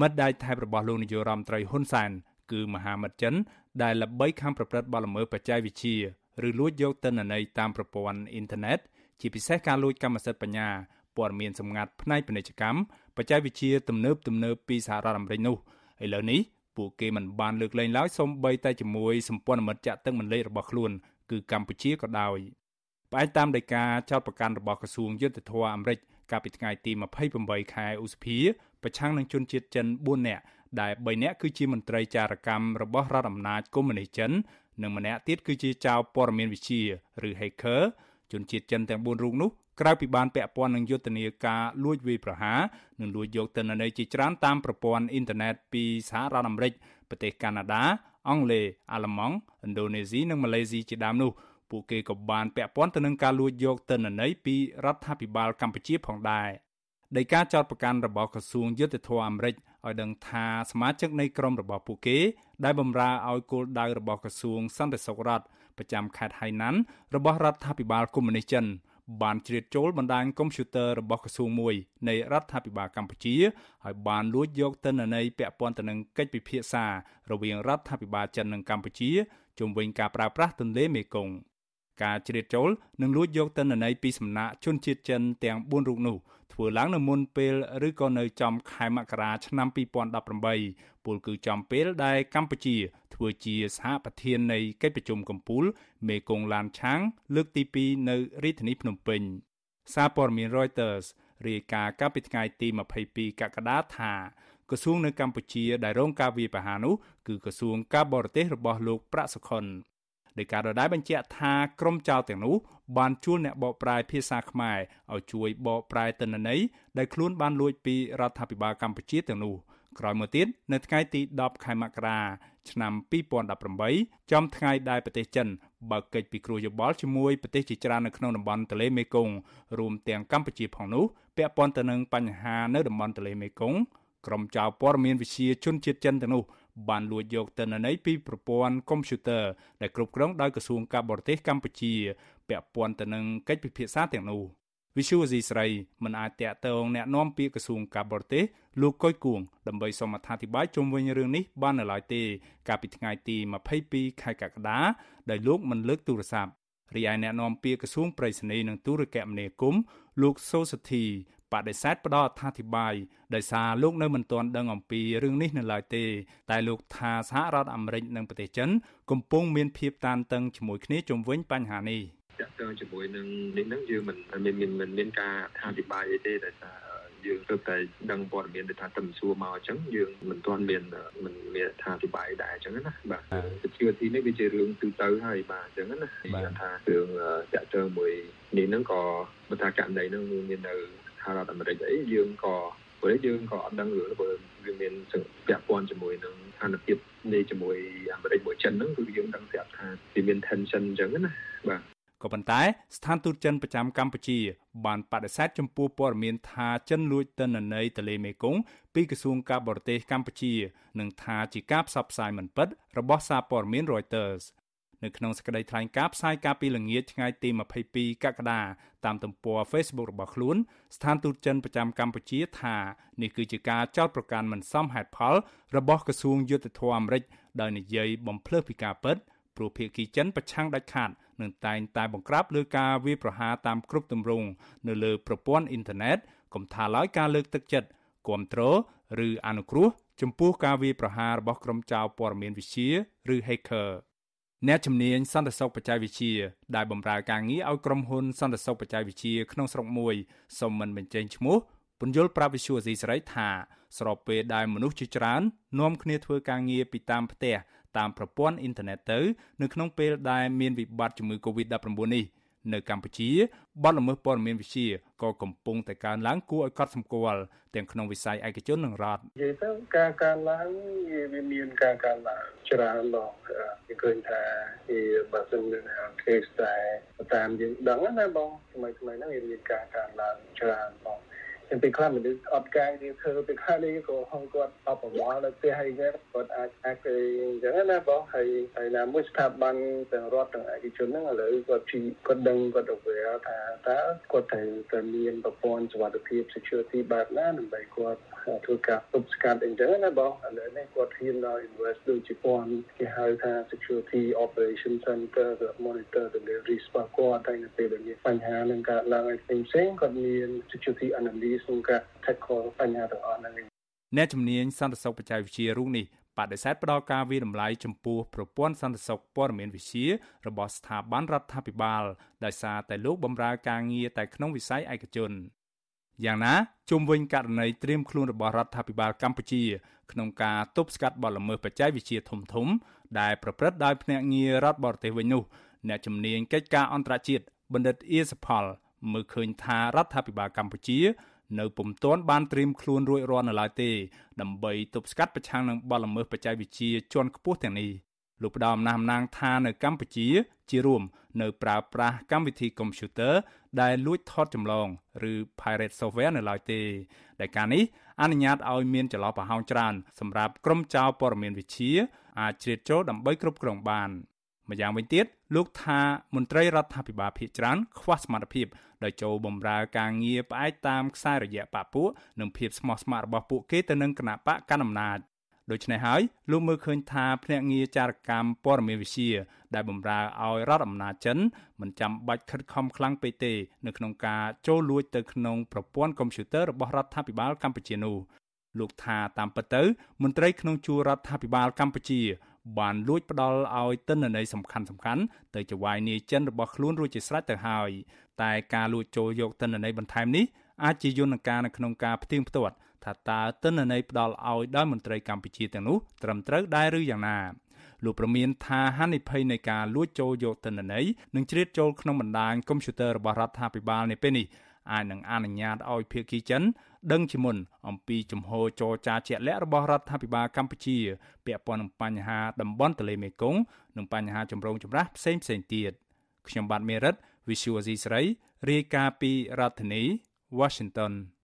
មិត្តដៃថៃរបស់លោកនាយករដ្ឋមន្ត្រីហ៊ុនសែនគឺមហាមិត្តចិន ដែលល្បីខាងប្រព្រឹត្តបទល្មើសបច្ចេកវិទ្យាឬលួចយកទិន្នន័យតាមប្រព័ន្ធអ៊ីនធឺណិតជាពិសេសការលួចកម្មសិទ្ធិបញ្ញាព័ត៌មានសម្ងាត់ផ្នែកពាណិជ្ជកម្មបច្ចេកវិទ្យាទំនើបទំនើបពីសហរដ្ឋអាមេរិកនោះឥឡូវនេះពួកគេមិនបានលើកលែងឡើយសូម្បីតែជាមួយសម្ព័ន្ធមិត្តចាក់ទឹកមិនលេខរបស់ខ្លួនគឺកម្ពុជាក៏ដោយផ្អែកតាមដីកាចោតប្រកាន់របស់ក្រសួងយុទ្ធភ័ពអាមេរិក កាលពីថ្ងៃទី28ខែឧសភាប្រឆាំងនឹងជនជាតិចិន4នាក់ដែល3នាក់គឺជាមន្ត្រីចារកម្មរបស់រដ្ឋអំណាចកុម្មុយនីសចិននិងម្នាក់ទៀតគឺជាចៅព័ត៌មានវិទ្យាឬ hacker ជនជាតិចិនទាំង4រូបនោះក្រៅពីបានពាក់ព័ន្ធនឹងយុទ្ធនាការលួចវាយប្រហារនិងលួចយកទិន្នន័យជាច្រើនតាមប្រព័ន្ធអ៊ីនធឺណិតពីសហរដ្ឋអាមេរិកប្រទេសកាណាដាអង់គ្លេសអាល្លឺម៉ង់ឥណ្ឌូនេស៊ីនិងម៉ាឡេស៊ីជាដើមនោះ ពួកគេក៏បានពាក់ព័ន្ធទៅនឹងការលួចយកទិន្នន័យពីរដ្ឋាភិបាលកម្ពុជាផងដែរដីកាចោតប្រកាន់របស់ក្រសួងយុទ្ធភ័ពអាមេរិកឲ្យដឹងថាសមាជិកនៃក្រុមរបស់ពួកគេ ដែលបម្រើឲ្យគោលដៅរបស់ក្រសួងសន្តិសុខរដ្ឋប្រចាំខេត្តហៃណាន់របស់រដ្ឋាភិបាលកុម្មុយនីសចិនបានជ្រៀតចូលបណ្ដាញកុំព្យូទ័ររបស់ក្រសួងមួយនៃរដ្ឋាភិបាលកម្ពុជាហើយបានលួចយកទិន្នន័យពាក់ព័ន្ធទៅនឹងកិច្ចពិភាក្សារវាងរដ្ឋាភិបាលចិននិងកម្ពុជាជុំវិញការប្រើប្រាស់ទន្លេមេគង្គ ការជ្រៀតចូលនិងលួចយកទិន្នន័យពីសំណាក់ជនជាតិចិនទាំង4រូបនោះធ្វើឡើងនៅមុនពេលឬក៏នៅចំខែមករាឆ្នាំ2018ពលគឺចំពេលដែលកម្ពុជា ធ្វើជាសហប្រធាននៃកិច្ចប្រជុំកំពូល មេគង្គឡានឆាង លើកទី2នៅរាជធានីភ្នំពេញសារព័ត៌មាន Reuters រាយការណ៍កាលពីថ្ងៃទី22កក្កដាថាក្រសួងនៅកម្ពុជាដែលរងការវាយប្រហារនោះគឺក្រសួងការបរទេសរបស់លោកប្រាក់សុខុន ដោយការដដែលបញ្ជាក់ថាក្រុមចៅទាំងនោះបានជួលអ្នកបកប្រែភាសាខ្មែរឲ្យជួយបកប្រែទិន្នន័យដែលខ្លួនបានលួចពីរដ្ឋាភិបាលកម្ពុជាទាំងនោះក្រោយមកទៀតនៅថ្ងៃទី10ខែមករាឆ្នាំ2018ចំថ្ងៃដែលប្រទេសចិនបើកកិច្ចពិគ្រោះយោបល់ជាមួយប្រទេសជាច្រើននៅក្នុងតំបន់ទន្លេមេគង្គរួមទាំងកម្ពុជាផងនោះពាក់ព័ន្ធទៅនឹងបញ្ហានៅតំបន់ទន្លេមេគង្គក្រុមចៅព័ត៌មានវិទ្យាជនជាតិចិនទាំងនោះ បានលួចយកទិន្នន័យពីប្រព័ន្ធកុំព្យូទ័រដែលគ្រប់គ្រងដោយក្រសួងការបរទេសកម្ពុជា ពាក់ព័ន្ធទៅនឹងកិច្ចពិភាក្សាទាំងនោះវិសុវស៊ីស្រីមិនអាចតាក់ទងแนะនាំពាក្យក្រសួងការបរទេសលោកកុយគួងដើម្បីសូមអធិប្បាយជុំវិញរឿងនេះបាននៅឡើយទេកាលពីថ្ងៃទី22ខែកក្កដាដោយលោកមិនលើកទូរស័ព្ទរីឯអ្នកនាំពាក្យក្រសួងប្រៃសណីនិងទូរគមនាគមន៍លោកសូសធី បដិសេធផ្ដល់អត្ថាធិប្បាយដោយសារលោកនៅមិនទាន់ដឹងអំពីរឿងនេះនៅឡើយទេ តែលោកថាសហរដ្ឋអាមេរិកនិងប្រទេសចិន កំពុងមានភាពតានតឹងជាមួយគ្នាជុំវិញបញ្ហានេះតាក់ទងជាមួយនឹងនេះហ្នឹងយើងមិនមានមានមានការអត្ថាធិប្បាយអីទេដោយសារយើងទើបតែដឹងព័ត៌មានថាតំសួរមកអញ្ចឹងយើងមិនទាន់មានមិនមានថាអធិប្បាយដែរអញ្ចឹងណាបាទវិទ្យាទីនេះវាជារឿងទូទៅហើយបាទអញ្ចឹងណាបាទថារឿងតាក់ទងមួយនេះហ្នឹងក៏បើថាករណីហ្នឹងមាននៅ សហរដ្ឋអាមេរិកអីយើងក៏ព្រោះយើងក៏អត់ដឹងរឿងព្រោះវាមានពាក់ព័ន្ធជាមួយនឹងស្ថានភាពនៃជាមួយអាមេរិកមួយចិនហ្នឹងគឺយើងដឹងស្រាប់ថាវាមាន tension អញ្ចឹងណាបាទក៏ប៉ុន្តែស្ថានទូតចិនប្រចាំកម្ពុជា បានបដិសេធចំពោះព័ត៌មានថាចិនលួចទិន្នន័យទន្លេមេគង្គពីក្រសួងការបរទេសកម្ពុជា និងថាជាការផ្សព្វផ្សាយមិនពិតរបស់សារព័ត៌មាន Reuters នៅក្នុងសេចក្តីថ្លែងការណ៍ផ្សាយកាលពីល្ងាចថ្ងៃទី22កក្កដាតាមទំព័រ Facebook របស់ខ្លួនស្ថានទូតចិនប្រចាំកម្ពុជាថានេះគឺជាការចោទប្រកាន់មិនសមហេតុផល របស់ក្រសួងយុទ្ធភ័ពអាមេរិកដោយនិយាយបំភ្លើសពីការពិតព្រោះភាគីចិនប្រឆាំងដាច់ខាតនឹងតែងតែបង្ក្រាបលើការវាយប្រហារតាមគ្រប់ទម្រង់នៅលើប្រព័ន្ធអ៊ីនធឺណិតកុំថាឡើយការលើកទឹកចិត្តគ្រប់គ្រងឬអនុគ្រោះចំពោះការវាយប្រហាររបស់ក្រុមចៅព័ត៌មានវិទ្យាឬ hacker អ្នកជំនាញសន្តិសុខបច្ចេកវិទ្យាដែលបម្រើការងារឲ្យក្រុមហ៊ុនសន្តិសុខបច្ចេកវិទ្យាក្នុងស្រុកមួយសូមមិនបញ្ចេញឈ្មោះពន្យល់ប្រាប់វិសុយអសីសេរីថាស្របពេលដែលមនុស្សជាច្រើននាំគ្នាធ្វើការងារពីតាមផ្ទះតាមប្រព័ន្ធអ៊ីនធឺណិតទៅ នៅក្នុងពេលដែលមានវិបត្តិជំងឺ Covid-19 នេះ នៅកម្ពុជាបទល្មើសព័ត៌មានវិទ្យាក៏កំពុងតែកើនឡើងគួរឲ្យកត់សម្គាល់ទាំងក្នុងវិស័យឯកជននិងរដ្ឋនិយាយទៅការកើនឡើងវាមានការកើនឡើងច្រើនឡងគេឃើញថាវាបើសិនជាគេស្តែតាមយើងដឹងណាបងថ្មីថ្មីហ្នឹងវាមានការកើនឡើងច្រើនបងចឹ ងពេលខ្លះមនុស្សអត់ការងារធ្វើពេលខ្លះនេះក៏ហងគាត់អបប្រមល់នៅផ្ទះហើយហ្នឹងគាត់អាចអាចទៅអញ្ចឹងណាបងហើយហើយណាមួយស្ថាប័នទាំងរដ្ឋទាំងឯកជនហ្នឹងឥឡូវគាត់ជីគាត់ដឹងគាត់ aware ថាតើគាត់ត្រូវតែមានប្រព័ន្ធសុវត្ថិភាព security បែបណាដើម្បីគាត់ធ្វើការទប់ស្កាត់អញ្ចឹងណាបងឥឡូវនេះគាត់ហ៊ានដល់ invest ដូចជាពាន់គេហៅថា security operation center ទៅ monitor ទៅលើ risk របស់គាត់តែនៅពេលដែលមានបញ្ហានឹងកើតឡើងឲ្យផ្សេងៗគាត់មាន security analyst ក្នុងការ tackle បញ្ហាទាំងអស់ហ្នឹងអ្នកជំនាញសន្តិសុខបច្ចេកវិទ្យារូបនេះបដិសេធផ្ដល់ការវិតម្លៃចំពោះប្រព័ន្ធសន្តិសុខព័ត៌មានវិទ្យារបស់ស្ថាប័នរដ្ឋាភិបាលដោយសារតែលោកបម្រើការងារតែក្នុងវិស័យឯកជនយ៉ាងណាជុំវិញករណីត្រៀមខ្លួនរបស់រដ្ឋាភិបាលកម្ពុជា ក្នុងការទប់ស្កាត់បទល្មើសបច្ចេកវិទ្យាធំធំ ដែលប្រព្រឹត្តដោយភ្នាក់ងាររដ្ឋបរទេសវិញនោះអ្នកជំនាញកិច្ចការអន្តរជាតិបណ្ឌិតអៀសផលមើលឃើញថារដ្ឋាភិបាលកម្ពុជា នៅពុំទាន់បានត្រៀមខ្លួនរួចរាល់នៅឡើយទេដើម្បីទប់ស្កាត់ប្រឆាំងនឹងបទល្មើសបច្ចេកវិទ្យាជាន់ខ្ពស់ទាំងនេះលោកផ្ដោមណាស់អំណាងថានៅកម្ពុជា ជារួម នៅប្រើប្រាស់កម្មវិធីកុំព្យូទ័រដែលលួចថតចម្លង ឬ pirate software នៅឡើយទេដែលការនេះអនុញ្ញាតឲ្យមានចន្លោះប្រហោងច្រើនសម្រាប់ក្រុមចៅព័ត៌មានវិទ្យាអាចជ្រៀតចូលដើម្បីគ្រប់គ្រងបាន ម្យ៉ាងវិញទៀតលោកថាមន្ត្រីរដ្ឋាភិបាលភាគច្រើនខ្វះសមត្ថភាពដោយចូលបម្រើការងារផ្អែកតាមខ្សែរយៈបពពួកនិងភាពស្មោះស្ម័គ្ររបស់ពួកគេទៅនឹងគណៈបកកណ្ដាលអំណាចដូច្នេះហើយលោកមើលឃើញថាភ្នាក់ងារចារកម្មព័ត៌មានវិទ្យាដែលបម្រើឲ្យរដ្ឋអំណាចចិនមិនចាំបាច់ខិតខំខ្លាំងពេកទេ នៅក្នុងការចូលលួចទៅក្នុងប្រព័ន្ធកុំព្យូទ័ររបស់រដ្ឋាភិបាលកម្ពុជានោះលោកថាតាមពិតទៅមន្ត្រីក្នុងជួររដ្ឋាភិបាលកម្ពុជា បានលួចផ្ដាល់ឲ្យទិន្នន័យសំខាន់សំខាន់ទៅចវាយនាយចិនរបស់ខ្លួនរួចជាស្រេចទៅហើយតែការលួចចូលយកទិន្នន័យបន្ថែមនេះអាចជាយន្តការនៅក្នុងការផ្ទៀងផ្ទាត់ថាតើទិន្នន័យផ្ដាល់ឲ្យដោយមន្ត្រីកម្ពុជាទាំងនោះត្រឹមត្រូវដែរឬយ៉ាងណាលោកប្រមានថាហានិភ័យនៃការលួចចូលយកទិន្នន័យនិងជ្រៀតចូលក្នុងបណ្ដាញកុំព្យូទ័ររបស់រដ្ឋាភិបាលនៅពេលនេះអាចនឹងអនុញ្ញាតឲ្យភាគីចិន ដឹងជាមុនអំពីជំហរចរចាជាក់លាក់របស់រដ្ឋាភិបាលកម្ពុជាពាក់ព័ន្ធនឹងបញ្ហាតំបន់ទន្លេមេគង្គនិងបញ្ហាចម្រូងចម្រាសផ្សេងផ្សេងទៀតខ្ញុំបាទមេរិត Visual C ស្រីរាយការណ៍ពីរដ្ឋធានី Washington